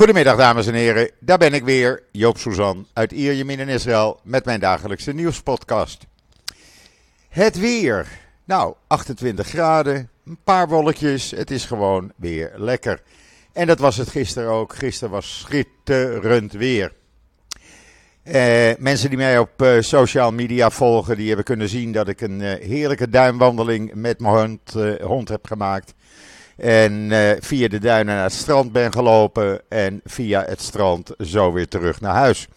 Goedemiddag dames en heren, daar ben ik weer, Joop Suzan uit Ierjemien in Israël met mijn dagelijkse nieuwspodcast. Het weer, nou 28 graden, een paar wolkjes, het is gewoon weer lekker. En dat was het gisteren ook, gisteren was schitterend weer. Eh, mensen die mij op uh, social media volgen, die hebben kunnen zien dat ik een uh, heerlijke duinwandeling met mijn hond, hond heb gemaakt. En via de duinen naar het strand ben gelopen en via het strand zo weer terug naar huis.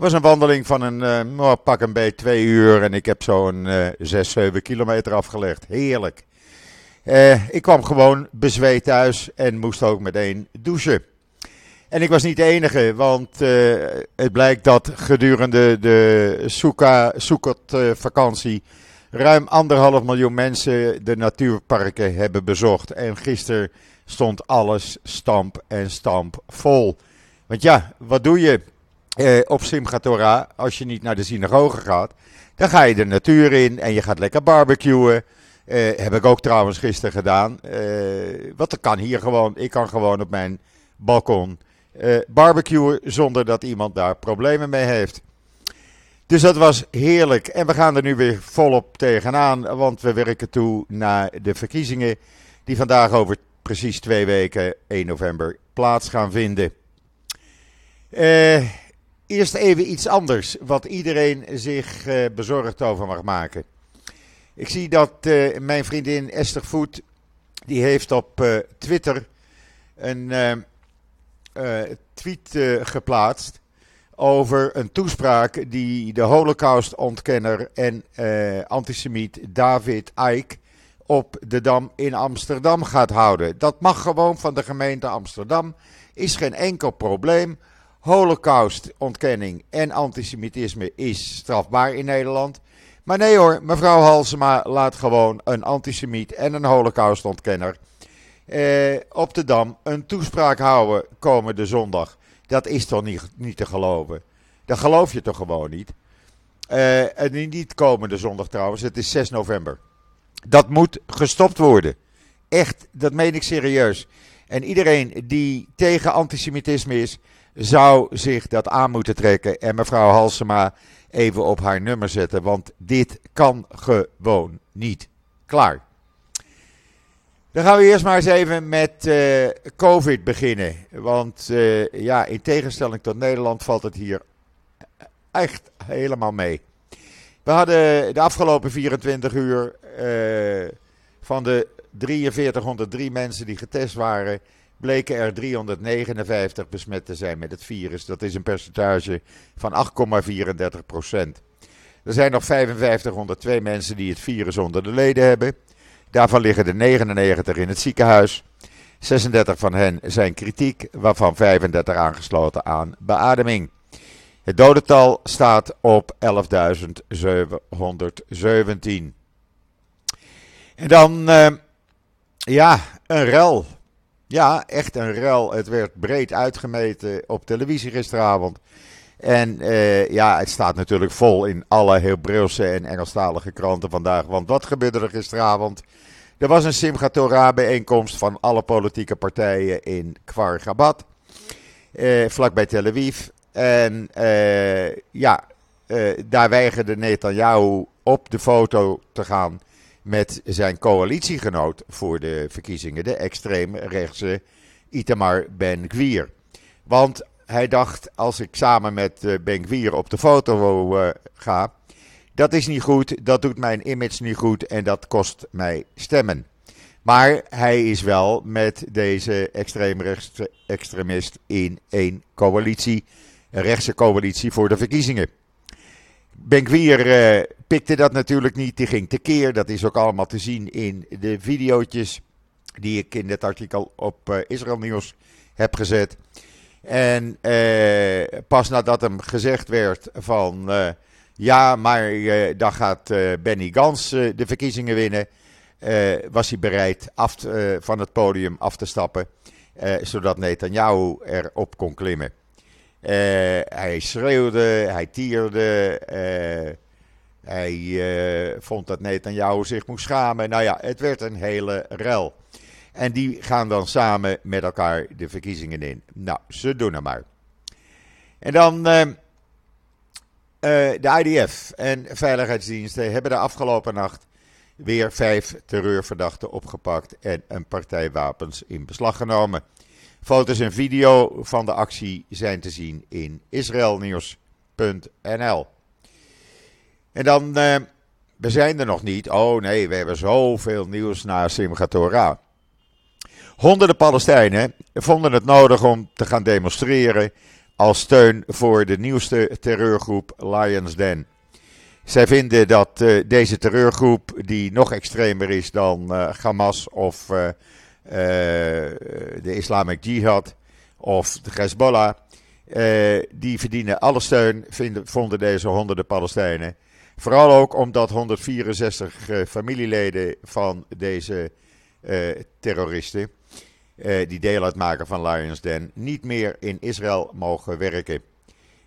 Het was een wandeling van een uh, pak een beetje twee uur en ik heb zo'n uh, 6, 7 kilometer afgelegd. Heerlijk. Uh, ik kwam gewoon bezweet thuis en moest ook meteen douchen. En ik was niet de enige, want het blijkt dat gedurende de Sukkot-vakantie ruim anderhalf miljoen mensen de natuurparken hebben bezocht. En gisteren stond alles stamp en stamp vol. Want ja, wat doe je eh, op Simchat Torah als je niet naar de synagoge gaat? Dan ga je de natuur in en je gaat lekker barbecuen. Eh, heb ik ook trouwens gisteren gedaan. Uh, wat kan hier gewoon. Ik kan gewoon op mijn balkon uh, barbecuen zonder dat iemand daar problemen mee heeft. Dus dat was heerlijk. En we gaan er nu weer volop tegenaan, want we werken toe naar de verkiezingen die vandaag over precies twee weken, 1 november, plaats gaan vinden. Uh, eerst even iets anders, wat iedereen zich uh, bezorgd over mag maken. Ik zie dat uh, mijn vriendin Esther Voet, die heeft op Twitter een tweet geplaatst over een toespraak die de Holocaust-ontkenner en uh, antisemiet David Icke op de Dam in Amsterdam gaat houden. Dat mag gewoon van de gemeente Amsterdam, is geen enkel probleem. Holocaust-ontkenning en antisemitisme is strafbaar in Nederland. Maar nee hoor, mevrouw Halsema laat gewoon een antisemiet en een holocaust-ontkenner eh, op de Dam een toespraak houden komende zondag. Dat is toch niet, niet te geloven? Dat geloof je toch gewoon niet? Uh, en niet komende zondag trouwens, het is 6 november. Dat moet gestopt worden. Echt, dat meen ik serieus. En iedereen die tegen antisemitisme is, zou zich dat aan moeten trekken. En mevrouw Halsema even op haar nummer zetten, want dit kan gewoon niet. Klaar. Dan gaan we eerst maar eens even met uh, COVID beginnen. Want uh, ja, in tegenstelling tot Nederland valt het hier echt helemaal mee. We hadden de afgelopen 24 uur uh, van de 4303 mensen die getest waren, bleken er 359 besmet te zijn met het virus. Dat is een percentage van 8,34 procent. Er zijn nog 5502 mensen die het virus onder de leden hebben. Daarvan liggen er 99 in het ziekenhuis. 36 van hen zijn kritiek, waarvan 35 aangesloten aan beademing. Het dodental staat op 11.717. En dan, uh, ja, een rel. Ja, echt een rel. Het werd breed uitgemeten op televisie gisteravond. En uh, ja, het staat natuurlijk vol in alle Hebreeuwse en Engelstalige kranten vandaag. Want wat gebeurde er gisteravond? Er was een Simchat Torah bijeenkomst van alle politieke partijen in Kfar Gabat, uh, vlakbij Tel Aviv. En uh, ja, daar weigerde Netanyahu op de foto te gaan met zijn coalitiegenoot voor de verkiezingen, de extreemrechtse Itamar Ben-Gvir. Want hij dacht, als ik samen met Ben-Gvir op de foto ga, dat is niet goed, dat doet mijn image niet goed en dat kost mij stemmen. Maar hij is wel met deze extreemrechtse in één coalitie, een rechtse coalitie voor de verkiezingen. Benkwier uh, pikte dat natuurlijk niet, die ging tekeer. Dat is ook allemaal te zien in de video's die ik in dit artikel op uh, Israël Nieuws heb gezet. En uh, pas nadat hem gezegd werd van ja, maar uh, dan gaat uh, Benny Gans uh, de verkiezingen winnen. was hij bereid af, van het podium af te stappen, zodat Netanyahu erop kon klimmen. hij schreeuwde, hij tierde, hij vond dat Netanyahu zich moest schamen. Nou ja, het werd een hele rel. En die gaan dan samen met elkaar de verkiezingen in. Nou, ze doen het maar. En dan uh, de IDF en veiligheidsdiensten hebben de afgelopen nacht weer vijf terreurverdachten opgepakt en een partij wapens in beslag genomen. Foto's en video van de actie zijn te zien in israelnieuws.nl. En dan, uh, we zijn er nog niet. Oh nee, we hebben zoveel nieuws na Simchat Torah. Honderden Palestijnen vonden het nodig om te gaan demonstreren als steun voor de nieuwste terreurgroep Lions Den. Zij vinden dat uh, deze terreurgroep, die nog extremer is dan uh, Hamas of uh, de Islamic Jihad of de Hezbollah, die verdienen alle steun, vonden deze honderden Palestijnen. Vooral ook omdat 164 familieleden van deze terroristen, die deel uitmaken van Lions Den, niet meer in Israël mogen werken.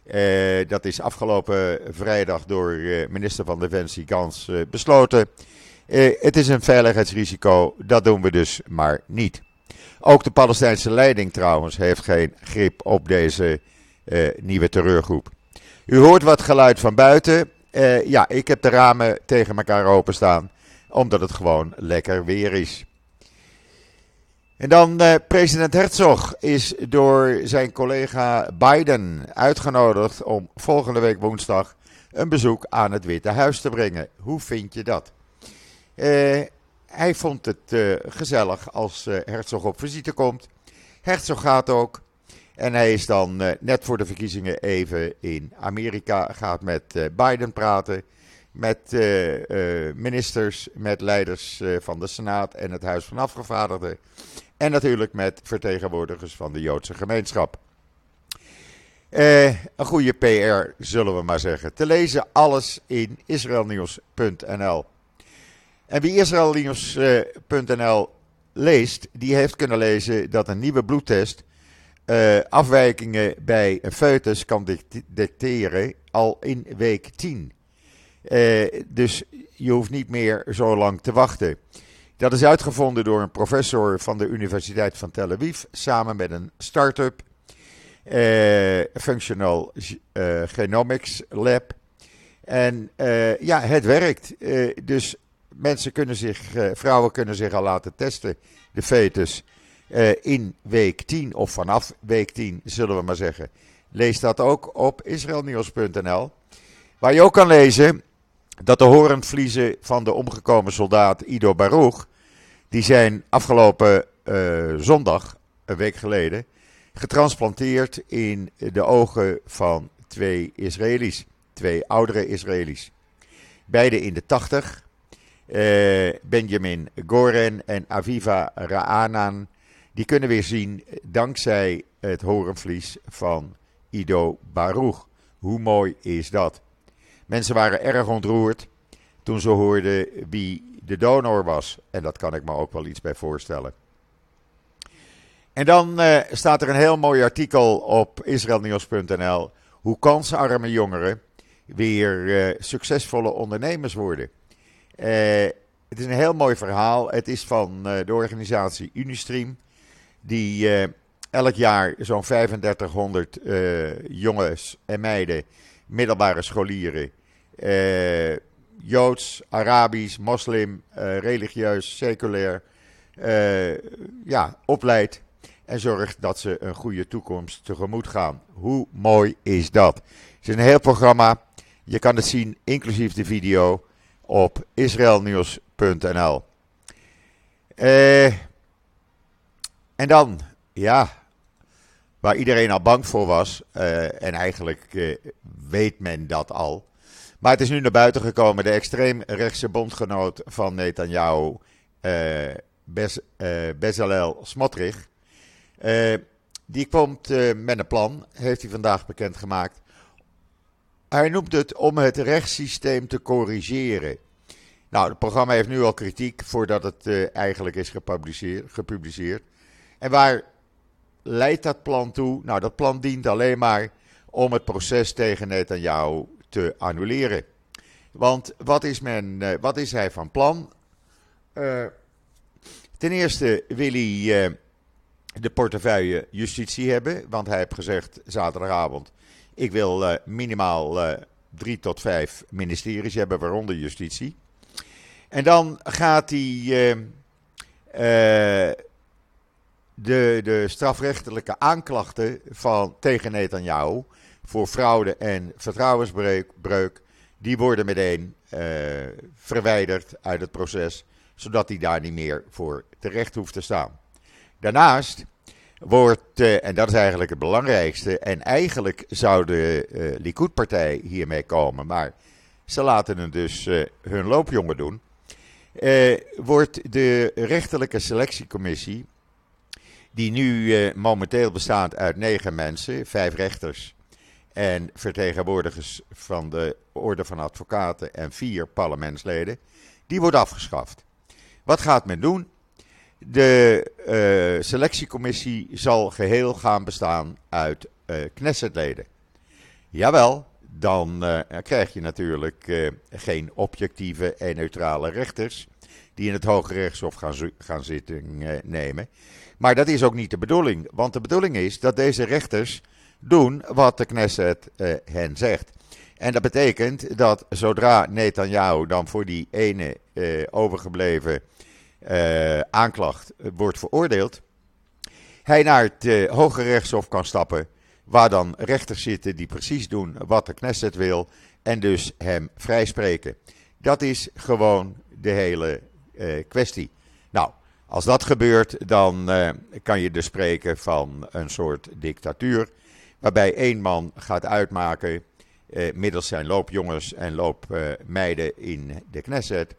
Uh, dat is afgelopen vrijdag door uh, minister van Defensie Gans besloten. het is een veiligheidsrisico, dat doen we dus maar niet. Ook de Palestijnse leiding trouwens heeft geen grip op deze nieuwe terreurgroep. U hoort wat geluid van buiten. ja, ik heb de ramen tegen elkaar openstaan, omdat het gewoon lekker weer is. En dan uh, president Herzog is door zijn collega Biden uitgenodigd om volgende week woensdag een bezoek aan het Witte Huis te brengen. Hoe vind je dat? Uh, hij vond het uh, gezellig als Herzog op visite komt. Herzog gaat ook. En hij is dan net voor de verkiezingen even in Amerika, gaat met Biden praten. Met ministers, met leiders van de Senaat en het Huis van Afgevaardigden. En natuurlijk met vertegenwoordigers van de Joodse gemeenschap. Eh, een goede PR, zullen we maar zeggen. Te lezen alles in israelnieuws.nl. En wie israelnieuws.nl leest, die heeft kunnen lezen dat een nieuwe bloedtest uh, afwijkingen bij een foetus kan detecteren al in week 10. Uh, eh, dus je hoeft niet meer zo lang te wachten. Dat is uitgevonden door een professor van de Universiteit van Tel Aviv samen met een start-up, uh, Functional uh, Genomics Lab. En uh, ja, het werkt. dus mensen kunnen zich, vrouwen kunnen zich al laten testen, de fetus, in week 10 of vanaf week 10, zullen we maar zeggen. Lees dat ook op israelnieuws.nl. Waar je ook kan lezen dat de horenvliezen van de omgekomen soldaat Ido Baruch die zijn afgelopen uh, zondag, een week geleden, getransplanteerd in de ogen van twee Israëli's. Twee oudere Israëli's. Beide in de tachtig. Uh, Benjamin Goren en Aviva Ra'anan. Die kunnen weer zien dankzij het horenvlies van Ido Baruch. Hoe mooi is dat? Mensen waren erg ontroerd toen ze hoorden wie de donor was. En dat kan ik me ook wel iets bij voorstellen. En dan uh, staat er een heel mooi artikel op israelnieuws.nl. Hoe kansarme jongeren weer uh, succesvolle ondernemers worden. Uh, het is een heel mooi verhaal. Het is van de organisatie Unistream. Die elk jaar zo'n 3500 jongens en meiden, middelbare scholieren, Joods, Arabisch, moslim, uh, religieus, seculair, uh, ja, opleidt. En zorgt dat ze een goede toekomst tegemoet gaan. Hoe mooi is dat? Het is een heel programma. Je kan het zien, inclusief de video, op israelnieuws.nl. Uh, en dan, ja, waar iedereen al bang voor was, en eigenlijk weet men dat al. Maar het is nu naar buiten gekomen. De extreemrechtse bondgenoot van Netanyahu, Bez, uh, Bezalel Smotrich. Uh, die komt met een plan, heeft hij vandaag bekendgemaakt. Hij noemt het om het rechtssysteem te corrigeren. Nou, het programma heeft nu al kritiek voordat het eigenlijk is gepubliceerd, gepubliceerd. En waar leidt dat plan toe? Nou, dat plan dient alleen maar om het proces tegen Netanyahu te annuleren. Want wat is, men, uh, wat is hij van plan? Uh, Ten eerste wil hij uh, de portefeuille justitie hebben, want hij heeft gezegd zaterdagavond: ik wil minimaal drie tot vijf ministeries hebben, waaronder justitie. En dan gaat hij de, de strafrechtelijke aanklachten van, tegen Netanyahu voor fraude en vertrouwensbreuk, die worden meteen uh, verwijderd uit het proces, zodat hij daar niet meer voor terecht hoeft te staan. Daarnaast wordt, uh, en dat is eigenlijk het belangrijkste, en eigenlijk zou de uh, Likud-partij hiermee komen, maar ze laten het dus hun loopjongen doen, wordt de rechterlijke selectiecommissie die nu eh, momenteel bestaat uit negen mensen, vijf rechters en vertegenwoordigers van de Orde van Advocaten en vier parlementsleden, die wordt afgeschaft. Wat gaat men doen? De uh, selectiecommissie zal geheel gaan bestaan uit uh, Knessetleden. Jawel, dan uh, krijg je natuurlijk geen objectieve en neutrale rechters die in het Hoge Rechtshof gaan, gaan zitten nemen. Maar dat is ook niet de bedoeling. Want de bedoeling is dat deze rechters doen wat de Knesset uh, hen zegt. En dat betekent dat zodra Netanyahu dan voor die ene uh, overgebleven uh, aanklacht wordt veroordeeld, hij naar het Hoge Rechtshof kan stappen, waar dan rechters zitten die precies doen wat de Knesset wil en dus hem vrijspreken. Dat is gewoon de hele kwestie. Nou, als dat gebeurt, dan kan je dus spreken van een soort dictatuur. Waarbij één man gaat uitmaken, uh, middels zijn loopjongens en loopmeiden in de Knesset.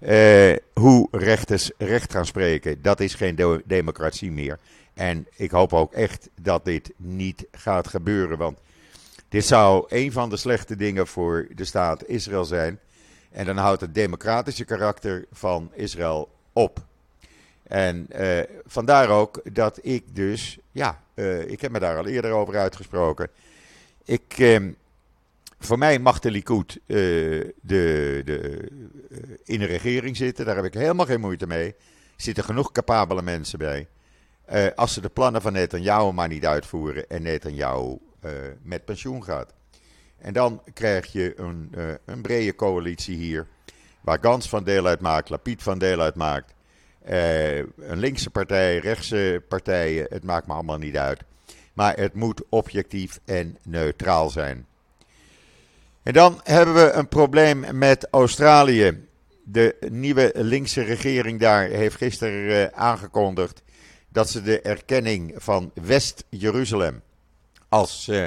Uh, hoe rechters recht gaan spreken. Dat is geen de democratie meer. En ik hoop ook echt dat dit niet gaat gebeuren. Want dit zou een van de slechte dingen voor de staat Israël zijn. En dan houdt het democratische karakter van Israël op. En uh, vandaar ook dat ik dus, ja, uh, ik heb me daar al eerder over uitgesproken. Ik, uh, voor mij mag de Likud eh, de, de, in de regering zitten, daar heb ik helemaal geen moeite mee. Er zitten genoeg capabele mensen bij. als ze de plannen van Netanyahu maar niet uitvoeren en Netanyahu met pensioen gaat. En dan krijg je een, een brede coalitie hier, waar Gans van deel uitmaakt, Lapid van deel uitmaakt. Uh, een linkse partij, rechtse partijen, het maakt me allemaal niet uit. Maar het moet objectief en neutraal zijn. En dan hebben we een probleem met Australië. De nieuwe linkse regering daar heeft gisteren uh, aangekondigd dat ze de erkenning van West-Jeruzalem als uh,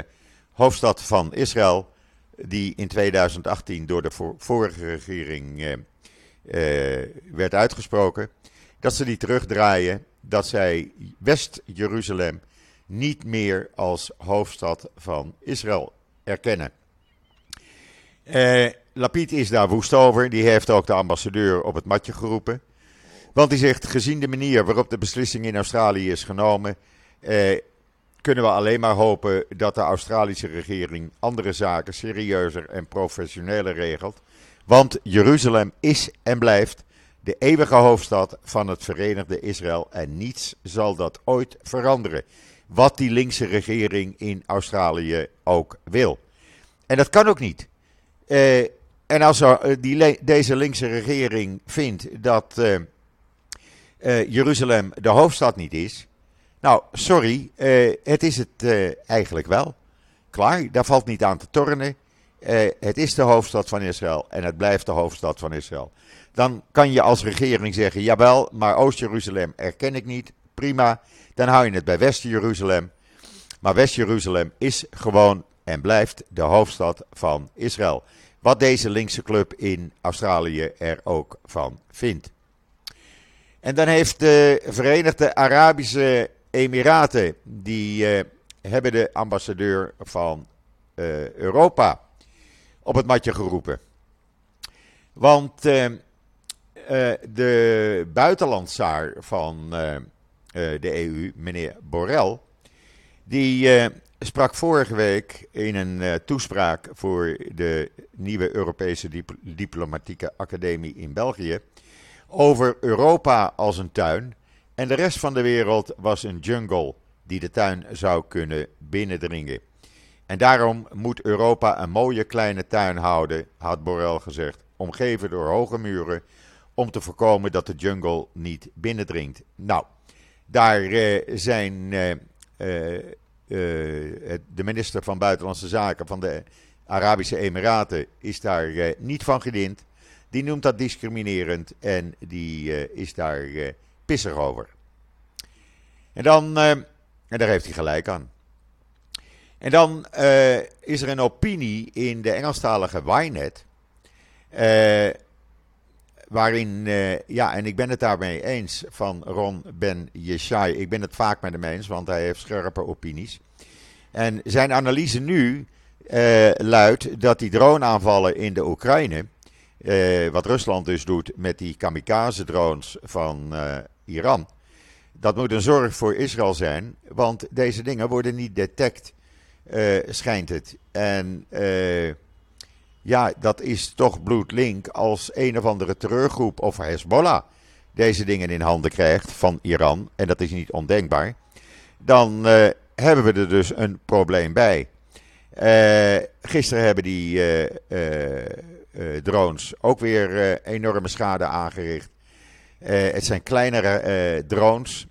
hoofdstad van Israël, die in 2018 door de vorige regering werd uitgesproken, dat ze die terugdraaien, dat zij West-Jeruzalem niet meer als hoofdstad van Israël erkennen. Eh, Lapid is daar woest over. Die heeft ook de ambassadeur op het matje geroepen. Want hij zegt, gezien de manier waarop de beslissing in Australië is genomen, eh, kunnen we alleen maar hopen dat de Australische regering andere zaken serieuzer en professioneler regelt. Want Jeruzalem is en blijft de eeuwige hoofdstad van het Verenigde Israël en niets zal dat ooit veranderen. Wat die linkse regering in Australië ook wil. En dat kan ook niet. Uh, en als eh, die, deze linkse regering vindt dat uh, Jeruzalem de hoofdstad niet is. Nou, sorry, het is het eigenlijk wel. Klaar, daar valt niet aan te tornen. het is de hoofdstad van Israël en het blijft de hoofdstad van Israël. Dan kan je als regering zeggen: jawel, maar Oost-Jeruzalem erken ik niet. Prima, dan hou je het bij West-Jeruzalem. Maar West-Jeruzalem is gewoon en blijft de hoofdstad van Israël. Wat deze linkse club in Australië er ook van vindt. En dan heeft de Verenigde Arabische Emiraten, die uh, hebben de ambassadeur van uh, Europa op het matje geroepen. Want uh, de buitenlandsaar van uh, de EU, meneer Borrell, die sprak vorige week in een toespraak voor de nieuwe Europese Dip Diplomatieke Academie in België over Europa als een tuin. En de rest van de wereld was een jungle die de tuin zou kunnen binnendringen. En daarom moet Europa een mooie kleine tuin houden, had Borrell gezegd, omgeven door hoge muren, om te voorkomen dat de jungle niet binnendringt. Nou, daar uh, zijn uh, uh, de minister van Buitenlandse Zaken van de Arabische Emiraten is daar niet van gediend. Die noemt dat discriminerend en die is daar pissig over. En dan, en daar heeft hij gelijk aan. En dan is er een opinie in de Engelstalige Ynet. Uh, waarin, uh, ja, en ik ben het daarmee eens van Ron Ben Yeshai. Ik ben het vaak met hem eens, want hij heeft scherpe opinies. En zijn analyse nu luidt dat die droneaanvallen in de Oekraïne, wat Rusland dus doet met die kamikaze-drones van Iran, dat moet een zorg voor Israël zijn, want deze dingen worden niet detect schijnt het. En ja, dat is toch bloedlink als een of andere terreurgroep of Hezbollah deze dingen in handen krijgt van Iran, en dat is niet ondenkbaar, dan uh, hebben we er dus een probleem bij. gisteren hebben die drones ook weer enorme schade aangericht. het zijn kleinere drones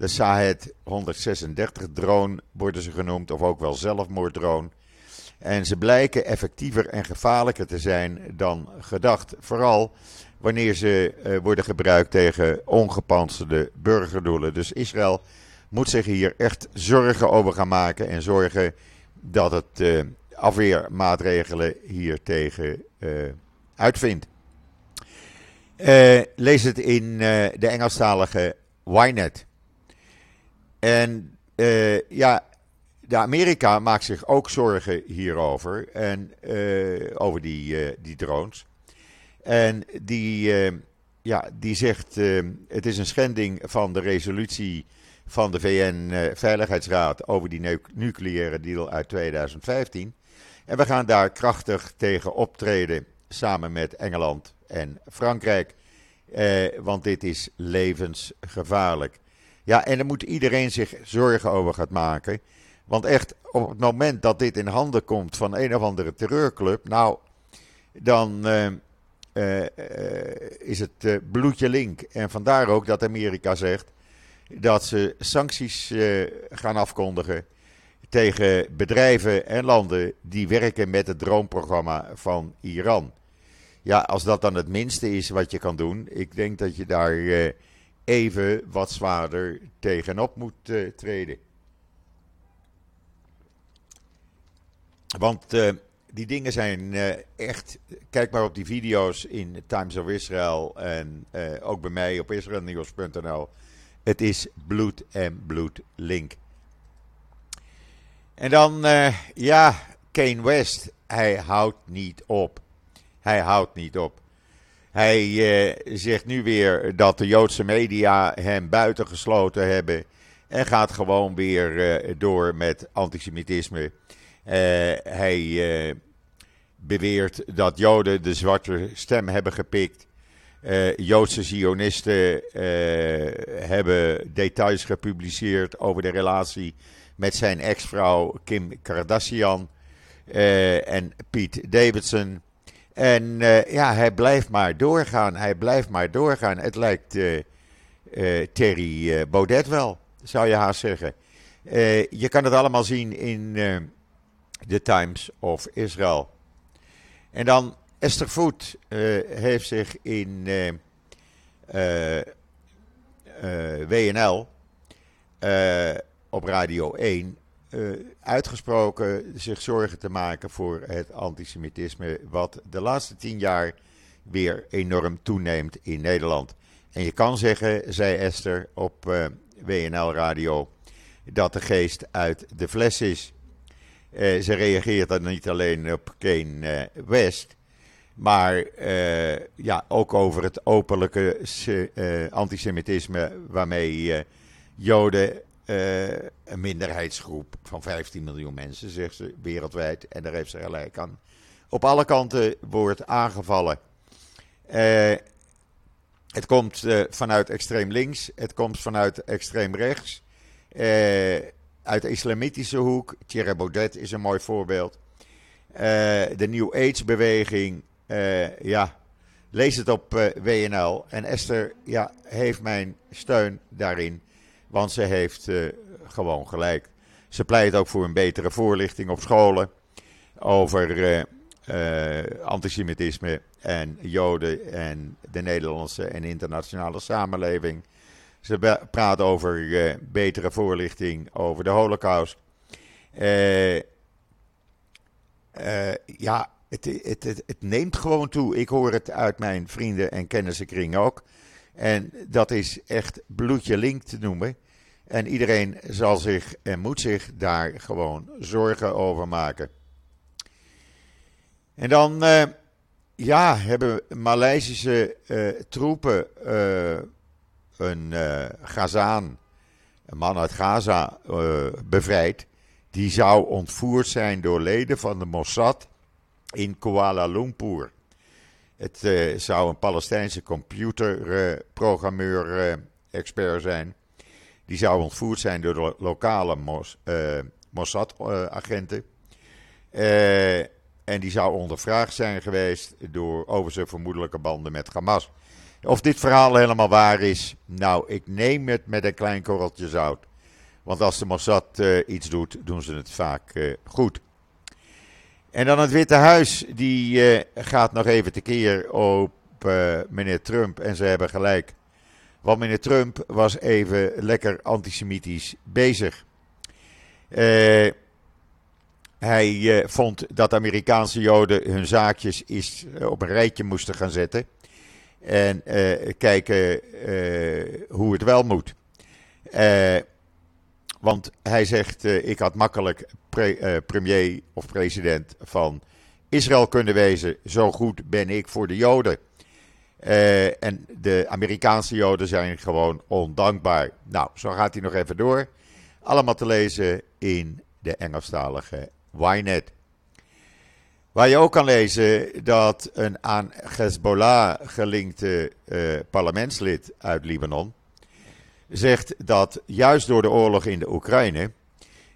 de Sahed 136 drone worden ze genoemd, of ook wel zelfmoorddrone. En ze blijken effectiever en gevaarlijker te zijn dan gedacht. Vooral wanneer ze uh, worden gebruikt tegen ongepantserde burgerdoelen. Dus Israël moet zich hier echt zorgen over gaan maken en zorgen dat het uh, afweermaatregelen hier tegen uh, uitvindt. lees het in de Engelstalige Ynet. En ja, de Amerika maakt zich ook zorgen hierover. En uh, over die, uh, die drones. En die, ja, die zegt: het is een schending van de resolutie van de VN-veiligheidsraad over die nucleaire deal uit 2015. En we gaan daar krachtig tegen optreden samen met Engeland en Frankrijk. want dit is levensgevaarlijk. Ja, en daar moet iedereen zich zorgen over gaan maken. Want echt, op het moment dat dit in handen komt van een of andere terreurclub, nou, dan uh, uh, is het bloedje link. En vandaar ook dat Amerika zegt dat ze sancties gaan afkondigen tegen bedrijven en landen die werken met het droomprogramma van Iran. Ja, als dat dan het minste is wat je kan doen, ik denk dat je daar even wat zwaarder tegenop moet treden. Want uh, die dingen zijn uh, echt. Kijk maar op die video's in Times of Israel en ook bij mij op israelnieuws.nl. Het is bloed en bloed link. En dan, ja, Kane West. Hij houdt niet op. Hij houdt niet op. Hij zegt nu weer dat de Joodse media hem buitengesloten hebben. En gaat gewoon weer door met antisemitisme. Uh, hij beweert dat Joden de zwarte stem hebben gepikt. Joodse Zionisten hebben details gepubliceerd over de relatie met zijn ex-vrouw Kim Kardashian en Pete Davidson. En ja, hij blijft maar doorgaan. Hij blijft maar doorgaan. Het lijkt Terry Baudet wel, zou je haast zeggen. je kan het allemaal zien in The Times of Israel. En dan Esther Voet heeft zich in WNL op Radio 1 uh, uitgesproken zich zorgen te maken voor het antisemitisme, wat de laatste tien jaar weer enorm toeneemt in Nederland. En je kan zeggen, zei Esther op eh, WNL Radio, dat de geest uit de fles is. Uh, ze reageert dan niet alleen op Kane West, maar ja, ook over het openlijke antisemitisme waarmee Joden een minderheidsgroep van 15 miljoen mensen, zegt ze, wereldwijd. En daar heeft ze gelijk aan. Op alle kanten wordt aangevallen. Het komt vanuit extreem links, het komt vanuit extreem rechts. Uit de islamitische hoek, Thierry Baudet is een mooi voorbeeld. de New Age-beweging, ja, lees het op WNL. En Esther ja, heeft mijn steun daarin, want ze heeft gewoon gelijk. Ze pleit ook voor een betere voorlichting op scholen over antisemitisme en Joden en de Nederlandse en internationale samenleving. Ze praat over uh, betere voorlichting over de Holocaust. ja, het, het, het, neemt gewoon toe. Ik hoor het uit mijn vrienden en kennissenkring ook. En dat is echt bloedje link te noemen. En iedereen zal zich en moet zich daar gewoon zorgen over maken. En dan ja, hebben Maleisische uh, troepen uh, een Gazaan, een man uit Gaza, bevrijd. Die zou ontvoerd zijn door leden van de Mossad in Kuala Lumpur. Het zou een Palestijnse computerprogrammeur-expert zijn. Die zou ontvoerd zijn door de lokale Mos, Mossad-agenten. En die zou ondervraagd zijn geweest door, over zijn vermoedelijke banden met Hamas. Of dit verhaal helemaal waar is, nou, ik neem het met een klein korreltje zout. Want als de Mossad uh, iets doet, doen ze het vaak goed. En dan het Witte Huis, die gaat nog even tekeer op meneer Trump. En ze hebben gelijk. Want meneer Trump was even lekker antisemitisch bezig. Hij vond dat Amerikaanse Joden hun zaakjes is, op een rijtje moesten gaan zetten. En kijken hoe het wel moet. want hij zegt: Ik had makkelijk pre premier of president van Israël kunnen wezen. Zo goed ben ik voor de Joden. En de Amerikaanse Joden zijn gewoon ondankbaar. Nou, zo gaat hij nog even door. Allemaal te lezen in de Engelstalige Ynet. Waar je ook kan lezen dat een aan Hezbollah gelinkte uh, parlementslid uit Libanon zegt dat juist door de oorlog in de Oekraïne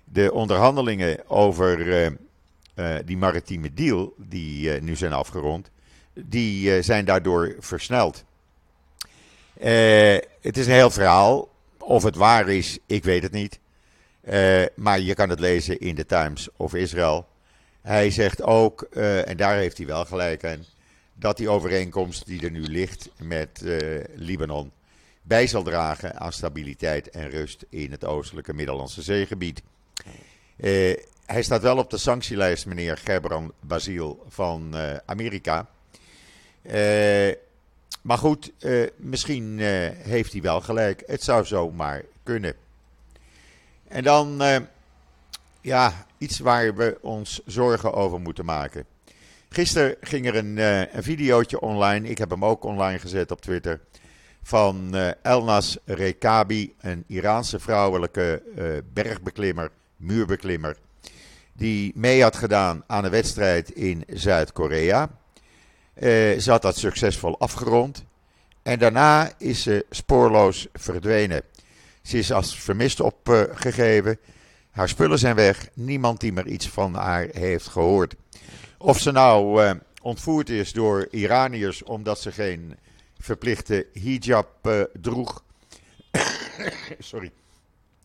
de onderhandelingen over uh, uh, die maritieme deal, die nu zijn afgerond, die zijn daardoor versneld. Het is een heel verhaal. Of het waar is, ik weet het niet. Maar je kan het lezen in de Times of Israel. Hij zegt ook, en daar heeft hij wel gelijk aan, dat die overeenkomst die er nu ligt met Libanon bij zal dragen aan stabiliteit en rust in het oostelijke Middellandse zeegebied. hij staat wel op de sanctielijst, meneer Gebran Basil van Amerika. Maar goed, misschien heeft hij wel gelijk. Het zou zomaar kunnen. En dan, ja, iets waar we ons zorgen over moeten maken. Gisteren ging er een, een videootje online, ik heb hem ook online gezet op Twitter, van Elnas Rekabi, een Iraanse vrouwelijke bergbeklimmer, muurbeklimmer, die mee had gedaan aan een wedstrijd in Zuid-Korea. Uh, ze had dat succesvol afgerond. En daarna is ze spoorloos verdwenen. Ze is als vermist opgegeven. Haar spullen zijn weg. Niemand die meer iets van haar heeft gehoord. Of ze nou uh, ontvoerd is door Iraniërs omdat ze geen verplichte hijab uh, droeg. Sorry.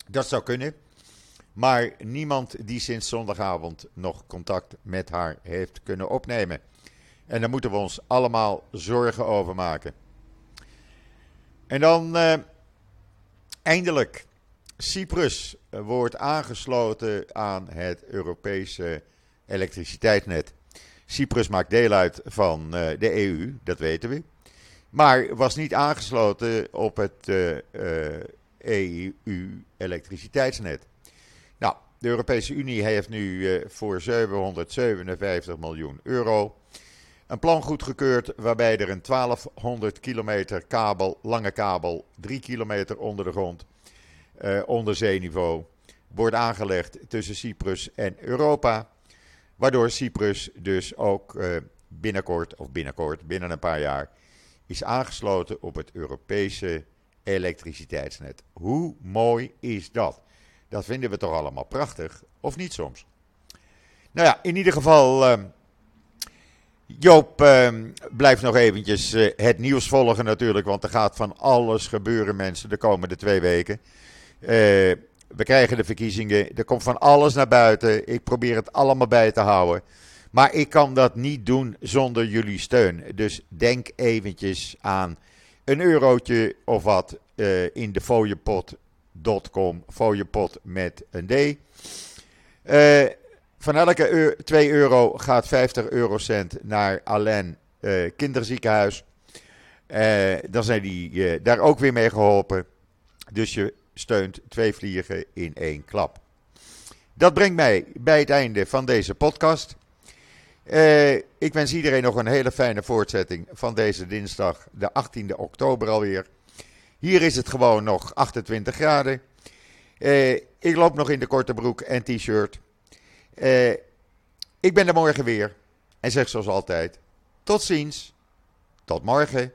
Dat zou kunnen. Maar niemand die sinds zondagavond nog contact met haar heeft kunnen opnemen. En daar moeten we ons allemaal zorgen over maken. En dan uh, eindelijk. Cyprus wordt aangesloten aan het Europese elektriciteitsnet. Cyprus maakt deel uit van uh, de EU, dat weten we. Maar was niet aangesloten op het EU-elektriciteitsnet. Nou, de Europese Unie heeft nu voor 757 miljoen euro een plan goedgekeurd waarbij er een 1200 kilometer kabel, lange kabel, 3 kilometer onder de grond, uh, onder zeeniveau, wordt aangelegd tussen Cyprus en Europa. Waardoor Cyprus dus ook uh, binnenkort, of binnenkort, binnen een paar jaar, is aangesloten op het Europese elektriciteitsnet. Hoe mooi is dat? Dat vinden we toch allemaal prachtig, of niet soms? Nou ja, in ieder geval. Uh, Joop uh, blijft nog eventjes uh, het nieuws volgen natuurlijk, want er gaat van alles gebeuren mensen de komende twee weken. Uh, we krijgen de verkiezingen, er komt van alles naar buiten. Ik probeer het allemaal bij te houden. Maar ik kan dat niet doen zonder jullie steun. Dus denk eventjes aan een eurotje of wat uh, in de fooiepot.com. Fooiepot met een D. Uh, van elke 2 euro gaat 50 eurocent naar Alain Kinderziekenhuis. dan zijn die daar ook weer mee geholpen. Dus je steunt twee vliegen in één klap. Dat brengt mij bij het einde van deze podcast. Uh, ik wens iedereen nog een hele fijne voortzetting van deze dinsdag, de 18e oktober alweer. Hier is het gewoon nog 28 graden. Uh, ik loop nog in de korte broek en t-shirt. Uh, ik ben er morgen weer. En zeg zoals altijd: tot ziens. Tot morgen.